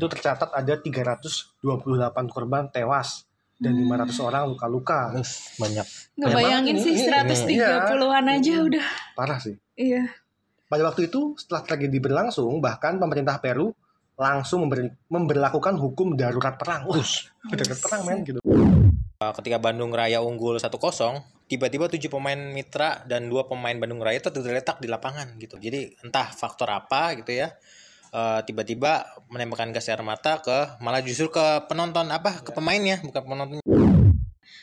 itu tercatat ada 328 korban tewas dan 500 orang luka-luka. Terus banyak. Ngebayangin sih ini- 130-an aja udah. Parah sih. Iya. Pada waktu itu, setelah tragedi berlangsung, bahkan pemerintah Peru langsung memberi- memberlakukan hukum darurat perang. Wah, darurat perang men gitu. Uh, Ketika Bandung Raya unggul 1-0, tiba-tiba tujuh pemain mitra dan dua pemain Bandung Raya itu terletak di lapangan gitu. Jadi entah faktor apa gitu ya. Uh, tiba-tiba menembakkan gas air mata ke malah justru ke penonton apa ke pemainnya bukan penonton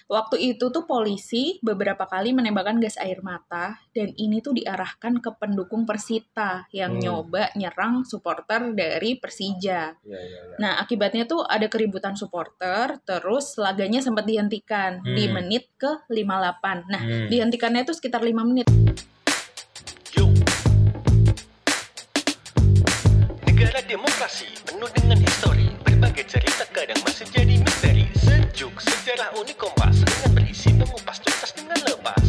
Waktu itu tuh polisi beberapa kali menembakkan gas air mata dan ini tuh diarahkan ke pendukung Persita yang Hmm. nyoba nyerang supporter dari Persija. Iya, iya, iya. Nah, akibatnya tuh ada keributan supporter, terus laganya sempat dihentikan di Hmm. menit ke 58. Nah, Hmm. dihentikannya tuh sekitar 5 menit. Demokrasi penuh dengan histori Berbagai cerita kadang masih jadi misteri. Sejuk sejarah unik kompas Dengan berisi mengupas tuntas dengan lepas.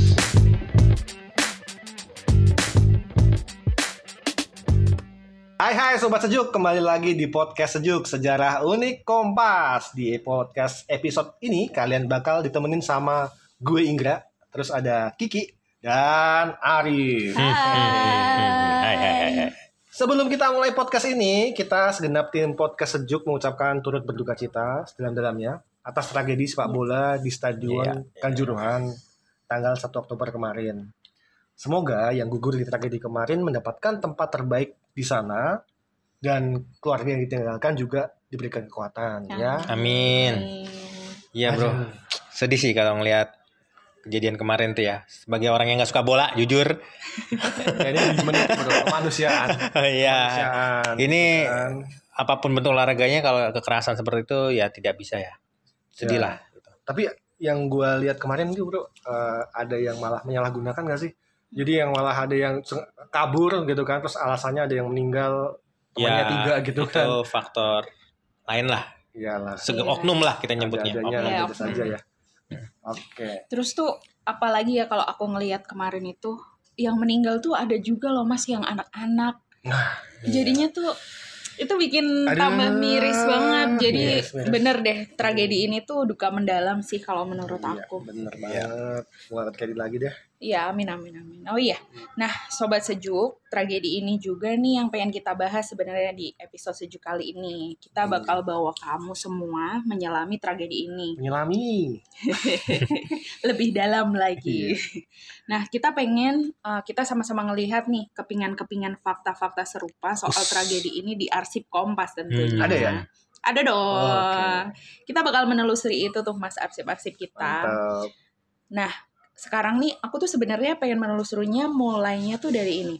Hai hai Sobat Sejuk, kembali lagi di podcast Sejuk Sejarah Unik Kompas Di podcast episode ini kalian bakal ditemenin sama gue Inggra Terus ada Kiki dan Arif. Hai. Sebelum kita mulai podcast ini, kita segenap tim podcast Sejuk mengucapkan turut berduka cita sedalam-dalamnya atas tragedi sepak bola di Stadion Iya, Kanjuruhan tanggal 1 Oktober kemarin. Semoga yang gugur di tragedi kemarin mendapatkan tempat terbaik di sana dan keluarga yang ditinggalkan juga diberikan kekuatan ya. amin. Iya bro. Sedih sih kalau ngelihat kejadian kemarin tuh ya sebagai orang yang nggak suka bola jujur Ini menit kemanusiaan. iya Ini kan. apa pun bentuk olahraganya kalau kekerasan seperti itu ya tidak bisa ya sedih Ya. lah Tapi yang gue lihat kemarin tuh bro, eh, ada yang malah menyalahgunakan gak sih? Jadi yang malah ada yang kabur gitu kan, terus alasannya ada yang meninggal, temannya Ya, tiga gitu itu kan. faktor lain lah Iyalah, sege oknum lah kita nyebutnya ada-adanya Iya, ada saja ya. Oke. Terus tuh apalagi ya kalau aku ngelihat kemarin itu yang meninggal tuh ada juga loh Mas yang anak-anak. Jadinya tuh itu bikin Aduh. tambah miris banget. Jadi Miris, miris. bener deh tragedi ini tuh duka mendalam sih kalau menurut Iya, aku. bener banget. Semoga terjadi lagi deh. Iya, amin amin amin. Oh iya. Nah, sobat sejuk, tragedi ini juga nih yang pengen kita bahas sebenarnya di episode sejuk kali ini. Kita Hmm. bakal bawa kamu semua menyelami tragedi ini Menyelami. lebih dalam lagi. Iya. Nah, kita pengen uh, kita sama-sama ngelihat nih kepingan-kepingan fakta-fakta serupa soal Us. tragedi ini di arsip Kompas tentunya. Hmm. Ada ya? Ada dong. Oke. Kita bakal menelusuri itu tuh Mas arsip-arsip kita. Mantap. Nah, sekarang nih aku tuh sebenarnya pengen menelusurinya mulainya tuh dari ini.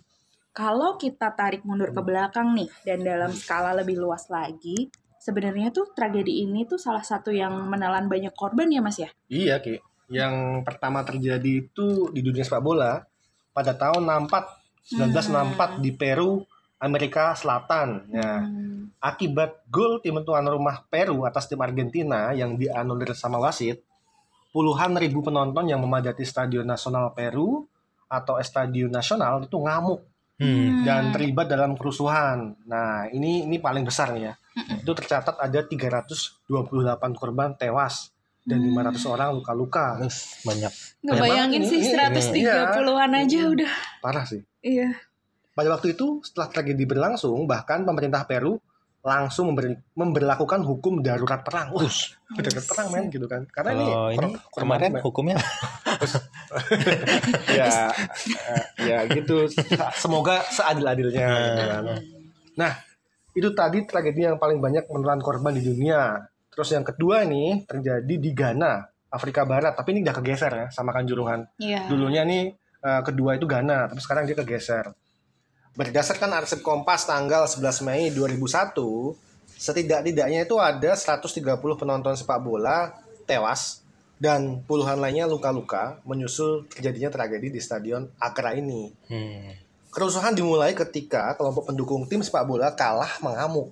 Kalau kita tarik mundur ke belakang nih dan dalam skala lebih luas lagi, sebenarnya tuh tragedi ini tuh salah satu yang menelan banyak korban ya Mas ya? Iya, Ki. Yang pertama terjadi itu di dunia sepak bola pada tahun 64, 1964 di Peru, Amerika Selatan. Ya. Hmm. Akibat gol tim tuan rumah Peru atas tim Argentina yang dianulir sama wasit, puluhan ribu penonton yang memadati Stadion Nasional Peru atau Estadio Nasional itu ngamuk Hmm. dan terlibat dalam kerusuhan. Nah, ini ini paling besar nih ya. Itu tercatat ada 328 korban tewas dan 500 orang luka-luka. Banyak Ngebayangin sih ini- 130-an aja udah. Parah sih. Iya. Pada waktu itu, setelah tragedi berlangsung, bahkan pemerintah Peru langsung memberi, memberlakukan hukum darurat perang. Wah, darurat perang men gitu kan. Karena ini, kalau ini kemarin banyak. hukumnya ya eh, ya gitu. Semoga seadil-adilnya gitu kan. Nah, itu tadi tragedi yang paling banyak menelan korban di dunia. Terus yang kedua nih terjadi di Ghana, Afrika Barat, tapi ini udah kegeser ya sama Kanjuruhan. Iya. Dulunya nih eh, kedua itu Ghana, tapi sekarang dia kegeser. Berdasarkan arsip Kompas tanggal 11 Mei 2001, setidak-tidaknya itu ada 130 penonton sepak bola tewas dan puluhan lainnya luka-luka menyusul terjadinya tragedi di Stadion Accra ini. Hmm. Kerusuhan dimulai ketika kelompok pendukung tim sepak bola kalah mengamuk.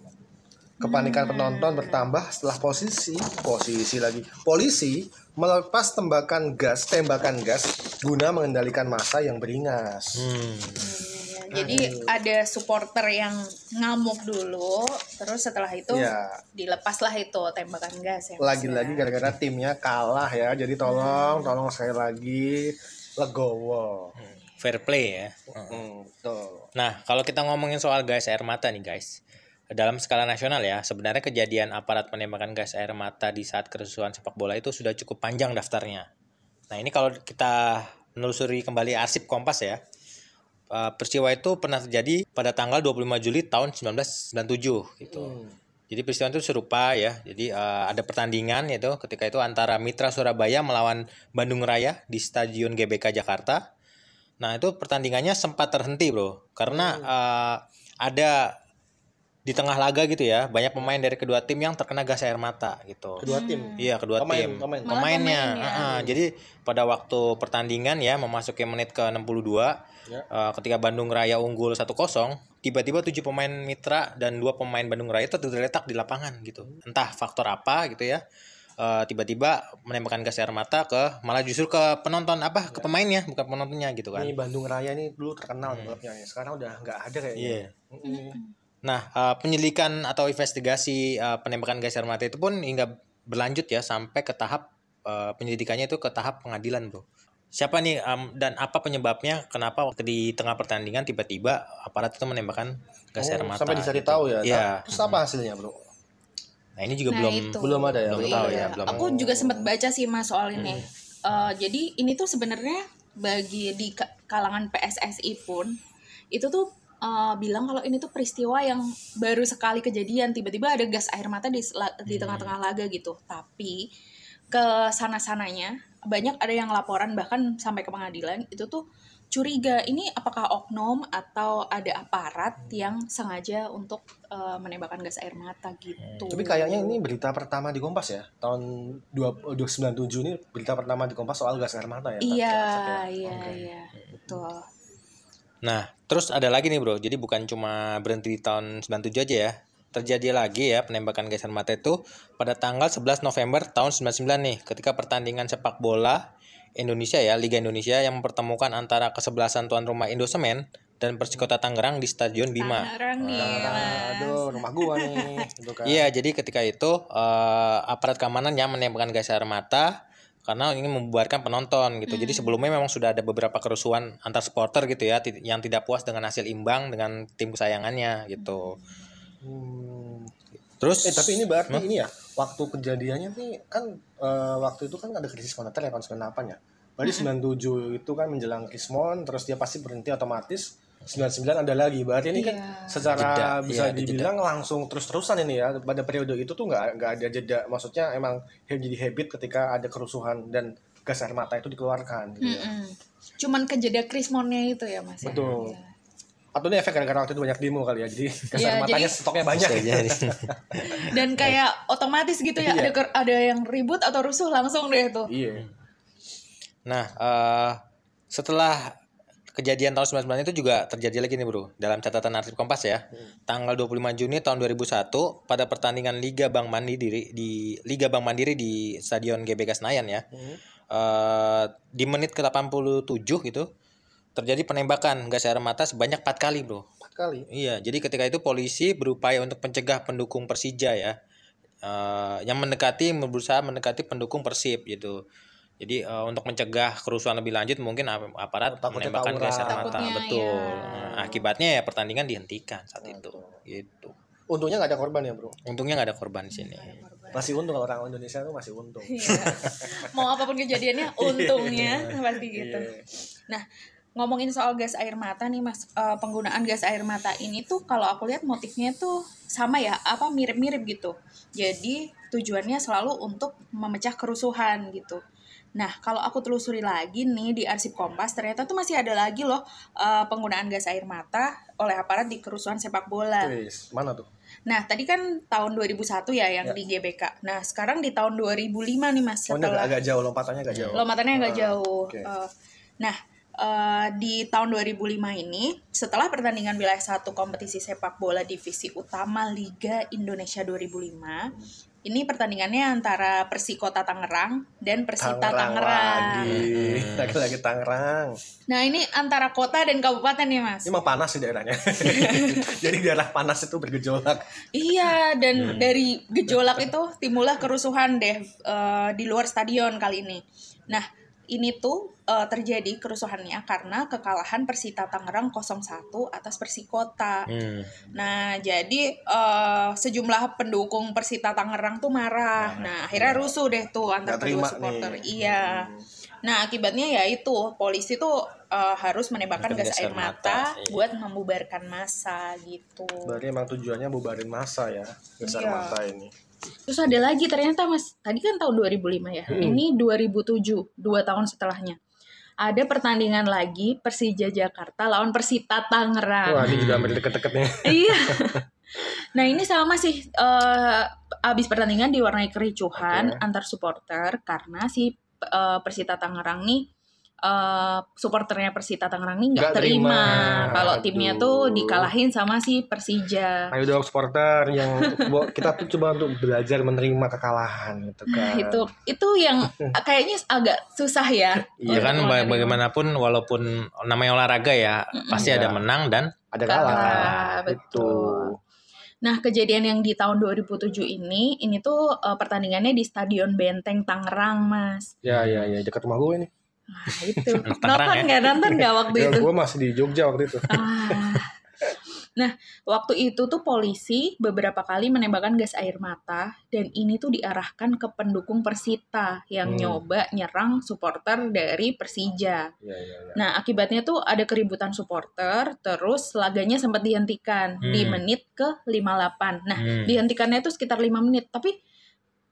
Kepanikan penonton bertambah setelah posisi posisi lagi polisi melepas tembakan gas tembakan gas guna mengendalikan massa yang beringas. Hmm. Jadi ada supporter yang ngamuk dulu, terus setelah itu Iya. dilepaslah itu tembakan gas ya. Lagi-lagi ya. gara-gara timnya kalah ya. Jadi tolong, tolong sekali lagi legowo. Fair play ya. Hmm, betul. Nah, kalau kita ngomongin soal gas air mata nih guys, dalam skala nasional ya, sebenarnya kejadian aparat penembakan gas air mata di saat kerusuhan sepak bola itu sudah cukup panjang daftarnya. Nah, ini kalau kita menelusuri kembali arsip Kompas ya, eh, peristiwa itu pernah terjadi pada tanggal 25 Juli tahun 1997 gitu. Jadi peristiwa itu serupa ya. Jadi eh, ada pertandingan yaitu ketika itu antara Mitra Surabaya melawan Bandung Raya di Stadion GBK Jakarta. Nah itu pertandingannya sempat terhenti bro, karena eh, ada di tengah laga gitu ya, banyak pemain dari kedua tim yang terkena gas air mata gitu. Kedua tim. Iya kedua Pemain, tim. pemain. Pemainnya. pemain ya. ah, jadi pada waktu pertandingan ya memasuki menit ke 62 Ya. eh, ketika Bandung Raya unggul 1-0, tiba-tiba tujuh pemain mitra dan dua pemain Bandung Raya itu tergeletak di lapangan gitu. Entah faktor apa gitu ya. eh, tiba-tiba menembakkan gas air mata ke malah justru ke penonton apa ke pemainnya bukan penontonnya gitu kan. Ini Bandung Raya ini dulu terkenal nih klubnya. Sekarang udah nggak ada kayaknya. Iya. Mm-mm. Nah, eh, penyelidikan atau investigasi eh, penembakan gas air mata itu pun hingga berlanjut ya sampai ke tahap eh, penyelidikannya itu ke tahap pengadilan, Bro. Siapa nih em, dan apa penyebabnya kenapa waktu di tengah pertandingan tiba-tiba aparat itu menembakkan gas air Oh, mata? Sampai dicari gitu. tahu ya. Iya. Terus apa hasilnya, Bro? Nah, ini juga Nah, belum itu. Belum ada ya, belum belum tahu ada. ya, belum. Aku juga sempat baca sih mas soal ini. Eh, jadi ini tuh sebenarnya bagi di ka- kalangan PSSI pun itu tuh eh, bilang kalau ini tuh peristiwa yang baru sekali kejadian tiba-tiba ada gas air mata di di tengah-tengah laga gitu. Tapi ke sana-sananya banyak ada yang laporan bahkan sampai ke pengadilan itu tuh curiga ini apakah oknum atau ada aparat yang sengaja untuk eh, menembakkan gas air mata gitu. Tapi kayaknya ini berita pertama di Kompas ya. Tahun 297 ini berita pertama di Kompas soal gas air mata ya. Iya, ya? iya, Oke. iya, betul. Nah, terus ada lagi nih, Bro. Jadi bukan cuma berhenti di tahun 97 aja ya. Terjadi lagi ya penembakan gas air mata itu pada tanggal 11 November tahun 99 nih ketika pertandingan sepak bola Indonesia ya, Liga Indonesia yang mempertemukan antara kesebelasan tuan rumah Indosemen dan Persikota Tangerang di Stadion Bima. Tangerang nih, aduh, rumah gua nih. Gitu kan. Iya, jadi ketika itu eh, aparat keamanan yang menembakkan gas air mata karena ingin membubarkan penonton gitu. Jadi sebelumnya memang sudah ada beberapa kerusuhan antar supporter gitu ya yang tidak puas dengan hasil imbang dengan tim kesayangannya gitu. Hmm. Terus Eh tapi ini berarti ini ya waktu kejadiannya nih kan eh, waktu itu kan ada krisis moneter ya tahun 98 ya. Berarti 97 itu kan menjelang Kismon terus dia pasti berhenti otomatis 99 ada lagi. Berarti ini kan Iya. secara Jeda, bisa iya, ada dibilang langsung terus-terusan ini ya. Pada periode itu tuh nggak nggak ada jeda. Maksudnya emang jadi habit ketika ada kerusuhan dan gas air mata itu dikeluarkan gitu ya. Mm-mm. Cuman kejeda krismonnya itu ya, Mas. ya? Betul. Iya. Atau ini efek gara-gara waktu itu banyak demo kali ya. Jadi Iya, air matanya jadi- stoknya banyak. Dan kayak otomatis gitu ya, Iya. ada ker- ada yang ribut atau rusuh langsung deh tuh. iya. Nah, eh, setelah kejadian tahun 99 itu juga terjadi lagi nih bro dalam catatan arsip Kompas ya tanggal 25 Juni tahun 2001 pada pertandingan Liga Bank Mandiri di Liga Bank Mandiri di Stadion GBK Senayan ya eh, di menit ke 87 gitu terjadi penembakan gas air mata sebanyak 4 kali bro Empat kali. Iya, jadi ketika itu polisi berupaya untuk mencegah pendukung Persija ya, eh, yang mendekati berusaha mendekati pendukung Persib gitu. Jadi eh, untuk mencegah kerusuhan lebih lanjut mungkin ap- aparat Takutnya menembakkan gas air mata, Takutnya, betul. ya. Nah, akibatnya ya pertandingan dihentikan saat itu, gitu. Untungnya nggak ada korban ya bro. Untungnya nggak ada korban di sini. Masih untung orang Indonesia itu masih untung. Iya. Mau apa pun kejadiannya, untungnya pasti gitu. Iya. Nah, ngomongin soal gas air mata nih Mas, Eh, penggunaan gas air mata ini tuh kalau aku lihat motifnya tuh sama ya, apa mirip-mirip gitu. Jadi tujuannya selalu untuk memecah kerusuhan gitu. Nah, kalau aku telusuri lagi nih di arsip Kompas, ternyata tuh masih ada lagi loh eh, penggunaan gas air mata oleh aparat di kerusuhan sepak bola. Wis, mana tuh? Nah, tadi kan tahun 2001 ya yang Ya. di GBK. Nah, sekarang di tahun 2005 nih Mas Oh, agak, setelah agak jauh lompatannya agak jauh. lompatannya agak Ah, jauh. oke. Eh, nah, eh, di tahun 2005 ini setelah pertandingan wilayah satu kompetisi sepak bola divisi utama Liga Indonesia 2005 ini pertandingannya antara Persikota Tangerang dan Persita Tangerang. lagi. Lagi-lagi Tangerang. Nah ini antara kota dan kabupaten ya mas. Ini emang panas sih daerahnya. Jadi daerah panas itu bergejolak. Iya dan dari gejolak itu timbullah kerusuhan deh eh, di luar stadion kali ini. Nah ini tuh eh, terjadi kerusuhannya karena kekalahan Persita Tangerang 0-1 atas Persikota. Hmm. Nah, jadi eh, sejumlah pendukung Persita Tangerang tuh marah. Nah, akhirnya rusuh deh tuh antar kedua supporter. nih. Iya. Nah, akibatnya ya itu polisi tuh eh, harus menembakkan gas air gas air mata, mata, iya. buat membubarkan massa gitu. Berarti emang tujuannya bubarin masa ya. Besar Iya. mata ini. Terus ada lagi ternyata Mas, tadi kan tahun 2005 ya. Hmm. Ini 2007, dua tahun setelahnya. Ada pertandingan lagi Persija Jakarta lawan Persita Tangerang. Wah ini juga hampir deket-deket nih. iya. Nah ini sama sih eh abis pertandingan diwarnai kericuhan Oke. antar supporter karena si eh, Persita Tangerang nih eh supporternya Persita Tangerang nih nggak terima, terima. kalau timnya tuh dikalahin sama si Persija. Ayo dong supporter yang kita tuh coba untuk belajar menerima kekalahan gitu kan. Nah itu itu yang kayaknya agak susah ya. Ya kan menerima. bagaimanapun walaupun namanya olahraga ya pasti ada Iya. menang dan ada Kalah, kalah. betul. Nah, kejadian yang di tahun 2007 ini, ini tuh eh, pertandingannya di Stadion Benteng Tangerang, Mas. Ya ya ya dekat rumah gue nih. Nah, itu. Nonton ya? nggak? Nonton nggak waktu Ya, itu? gue masih di Jogja waktu itu. Ah. Nah, waktu itu tuh polisi beberapa kali menembakkan gas air mata dan ini tuh diarahkan ke pendukung Persita yang Hmm. nyoba nyerang supporter dari Persija. Ya ya ya. Nah, akibatnya tuh ada keributan supporter, terus laganya sempat dihentikan di Hmm. menit ke 58. Nah, Hmm. dihentikannya itu sekitar 5 menit, tapi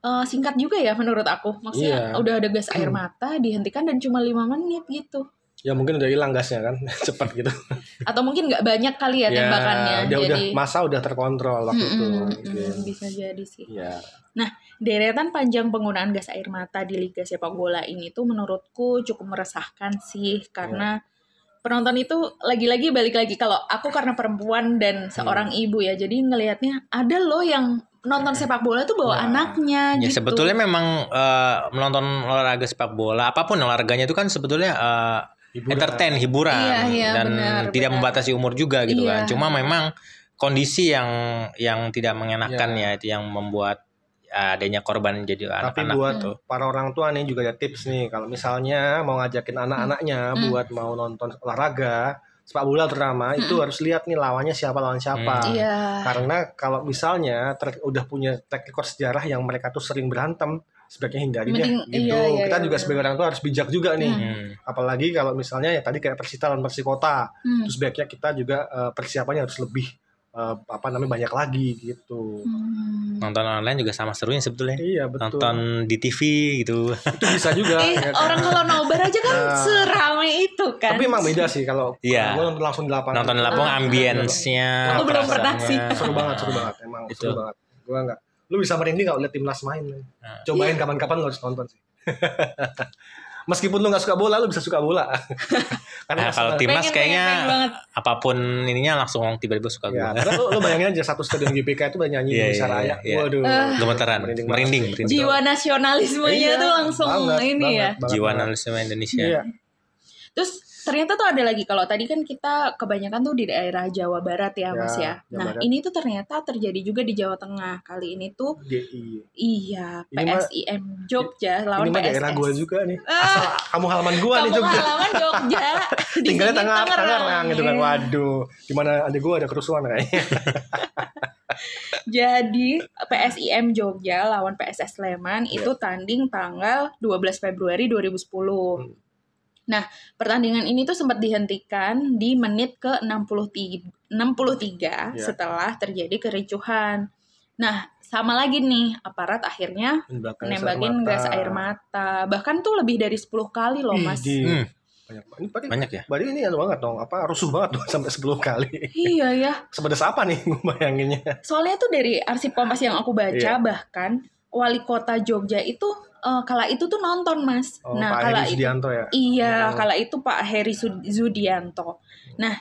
eh, singkat juga ya menurut aku. Maksudnya Iya. udah ada gas air mata, dihentikan dan cuma 5 menit gitu. Ya mungkin udah hilang gasnya kan, cepet gitu. Atau mungkin nggak banyak kali ya, tembakannya. udah udah jadi masa udah terkontrol waktu itu. Mm-mm, mungkin. mm, bisa jadi sih. Ya. Deretan panjang penggunaan gas air mata di Liga Sepak Bola ini tuh menurutku cukup meresahkan sih karena penonton itu lagi-lagi balik lagi kalau aku karena perempuan dan seorang ibu ya jadi ngelihatnya ada loh yang nonton sepak bola tuh bawa Ya. anaknya ya gitu. sebetulnya memang eh, menonton olahraga sepak bola apa pun olahraganya itu kan sebetulnya eh, Hiburan. entertain hiburan Iya, iya, dan benar, tidak benar. membatasi umur juga gitu Iya. kan cuma memang kondisi yang yang tidak mengenakan Iya. ya itu yang membuat adanya korban jadi Tapi anak-anak buat tuh para orang tua nih juga ada tips nih kalau misalnya mau ngajakin anak-anaknya Hmm. buat mau nonton olahraga sepak bola terutama itu harus lihat nih lawannya siapa lawan siapa. Hmm. Iya. Karena kalau misalnya ter- udah punya track record sejarah yang mereka tuh sering berantem, sebaiknya hindari deh gitu. iya, iya, Kita iya, juga benar. sebagai orang tua harus bijak juga nih. Hmm. Apalagi kalau misalnya ya tadi kayak Persita lawan Persikota, Hmm. terus sebaiknya kita juga eh, persiapannya harus lebih eh, apa namanya banyak lagi gitu. Hmm. nonton online juga sama serunya sebetulnya Iya betul. nonton di TV gitu Itu bisa juga. Eh, ya kan? orang kalau nobar aja kan Nah. serame itu kan. Tapi emang beda sih kalau Iya. gue nonton langsung di lapangan. nonton di lapangan Ah. ambience-nya Aku belum pernah sih. seru banget, seru banget. Emang Itu. seru banget. Gue enggak. Lu bisa merinding kalau lihat timnas main. Nah. Cobain kapan-kapan lu harus nonton sih. Meskipun lu nggak suka bola, lu bisa suka bola. Nah, kalau timnas kayaknya pengen, banget. apa pun ininya langsung tiba-tiba suka Ya, gue. karena lu, lu bayangin aja satu stadion GBK itu udah nyanyi Iya, Indonesia iya, Raya. iya. Waduh. Eh. Gemeteran, Merinding merinding, banget. merinding. Jiwa nasionalismenya Iya, tuh langsung banget, ini ya. banget, Jiwa banget. analisme Indonesia. Iya. Terus ternyata tuh ada lagi kalau tadi kan kita kebanyakan tuh di daerah Jawa Barat ya, Ya, Mas ya. Jawa Nah, Barat. ini tuh ternyata terjadi juga di Jawa Tengah. Kali ini tuh GI. iya Ini mah- PSIM Jogja lawan Ini PSS. daerah gue juga nih. Ah. Asal kamu halaman nih Kamu Jogja. halaman Jogja. di Tinggalnya tengah Tangerang gitu kan. Waduh. Gimana adik gue ada kerusuhan kayaknya. Jadi PSIM Jogja lawan PSS Sleman Iya. itu tanding tanggal 12 Februari 2010. Hmm. Nah, pertandingan ini tuh sempat dihentikan di menit ke 63, 63 Iya. setelah terjadi kericuhan. Nah, sama lagi nih, aparat akhirnya Nembakin nembakin gas air mata. Bahkan tuh lebih dari 10 kali loh, Mas. Hmm, Banyak, ini berarti, banyak ya. berarti ini anu banget dong. Apa rusuh banget dong sampai 10 kali. Iya ya. Sepedes apa nih gue bayanginnya. Soalnya tuh dari arsip Kompas yang aku baca Iya. bahkan wali kota Jogja itu eh, kala itu tuh nonton mas. Oh, nah Pak kala Heri itu Sudianto ya. iya Oh. kala itu Pak Heri Sud- Zudianto. Nah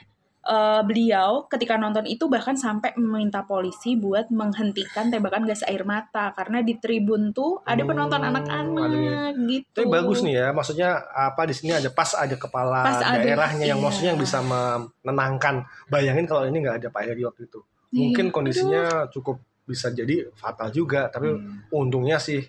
eh, beliau ketika nonton itu bahkan sampai meminta polisi buat menghentikan tembakan gas air mata karena di tribun tuh ada Hmm, penonton ada anak-anak gitu. Tapi bagus nih ya, maksudnya apa di sini ada pas ada kepala Pas ada, daerahnya yang iya. maksudnya yang bisa menenangkan. Bayangin kalau ini nggak ada Pak Heri waktu itu. Mungkin Iya, kondisinya cukup bisa jadi fatal juga, tapi Hmm. untungnya sih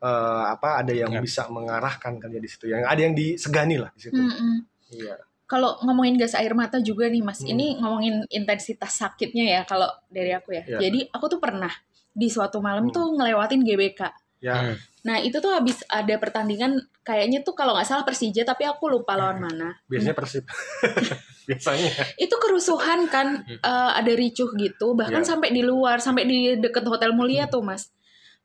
eh, apa ada yang Ya. bisa mengarahkan kan ya di situ. Yang ada yang disegani lah di situ. Mm-mm. Iya. Kalau ngomongin gas air mata juga nih mas, Hmm. ini ngomongin intensitas sakitnya ya kalau dari aku ya. Iya. Jadi aku tuh pernah di suatu malam Hmm. tuh ngelewatin GBK. Ya. Hmm. Nah itu tuh habis ada pertandingan kayaknya tuh kalau nggak salah Persija tapi aku lupa lawan mana. Biasanya Persib. Biasanya. Itu kerusuhan kan eh, ada ricuh gitu bahkan Iya. sampai di luar sampai di deket Hotel Mulia tuh mas.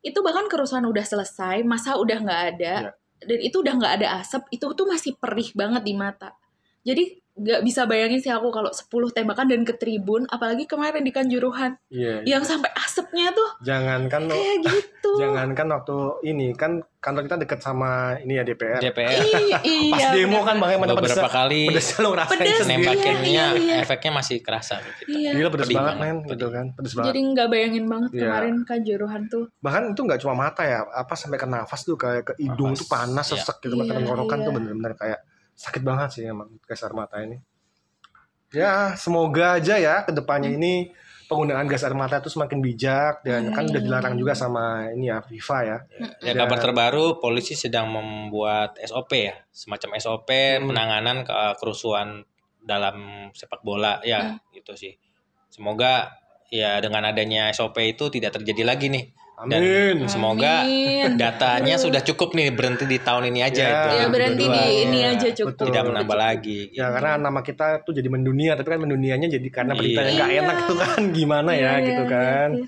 Itu bahkan kerusuhan udah selesai masa udah nggak ada Iya. dan itu udah nggak ada asap itu tuh masih perih banget di mata. Jadi nggak bisa bayangin sih aku kalau 10 tembakan dan ke tribun apalagi kemarin di Kanjuruhan Iya. yang sampai asapnya tuh Jangankan kayak gitu. jangankan waktu ini kan kantor kita dekat sama ini ya DPR. DPR iya, Pas demo kan makanya mana beberapa pedes kali pedesnya lo ngerasain Pedes. nembakinnya Iya, iya. efeknya masih kerasa gitu. Iya. Gila pedes banget men gitu kan. Pedes banget. Jadi nggak bayangin banget Iya. kemarin Kanjuruhan tuh. Bahkan itu nggak cuma mata ya, apa sampai ke nafas tuh kayak ke hidung Nafas, tuh panas iya. sesek gitu, ke Iya, tenggorokan iya. tuh bener-bener kayak sakit banget sih emang gas air mata ini. Ya semoga aja ya ke depannya ini penggunaan gas air mata itu semakin bijak dan kan udah dilarang juga sama ini ya FIFA ya. Ya Dan- kabar terbaru polisi sedang membuat SOP ya, semacam SOP Hmm. penanganan ke kerusuhan dalam sepak bola ya gitu sih. Semoga ya dengan adanya SOP itu tidak terjadi lagi nih. Dan Amin. semoga Amin. datanya sudah cukup nih berhenti di tahun ini aja. Ya, itu, Ya berarti di 2022. ini Ya, aja cukup. betul. Tidak menambah lagi. Ya karena nama kita tuh jadi mendunia, tapi kan mendunianya jadi karena berita yang nggak Iya. enak itu kan gimana ya Iya, gitu iya, kan. iya.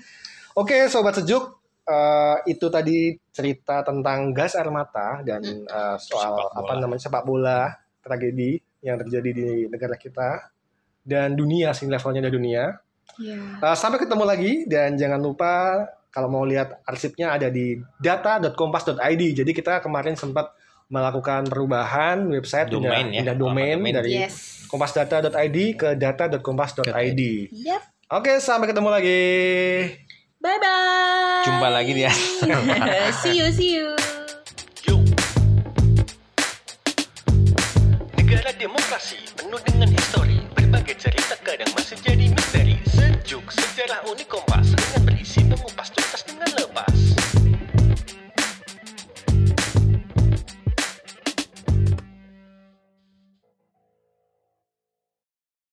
Oke sobat sejuk, eh, itu tadi cerita tentang gas air mata dan eh, soal Sepak bola. apa namanya sepak bola tragedi yang terjadi di negara kita dan dunia sih levelnya dari dunia. Iya. Eh, sampai ketemu lagi dan jangan lupa kalau mau lihat arsipnya ada di data.kompas.id. Jadi kita kemarin sempat melakukan perubahan website domain, pindah, ya? pindah domain, domain dari yes. kompas.data.id ke data.kompas.id. Yep. Oke, sampai ketemu lagi. Bye bye. Jumpa lagi ya. See you, see you. Negara demokrasi penuh dengan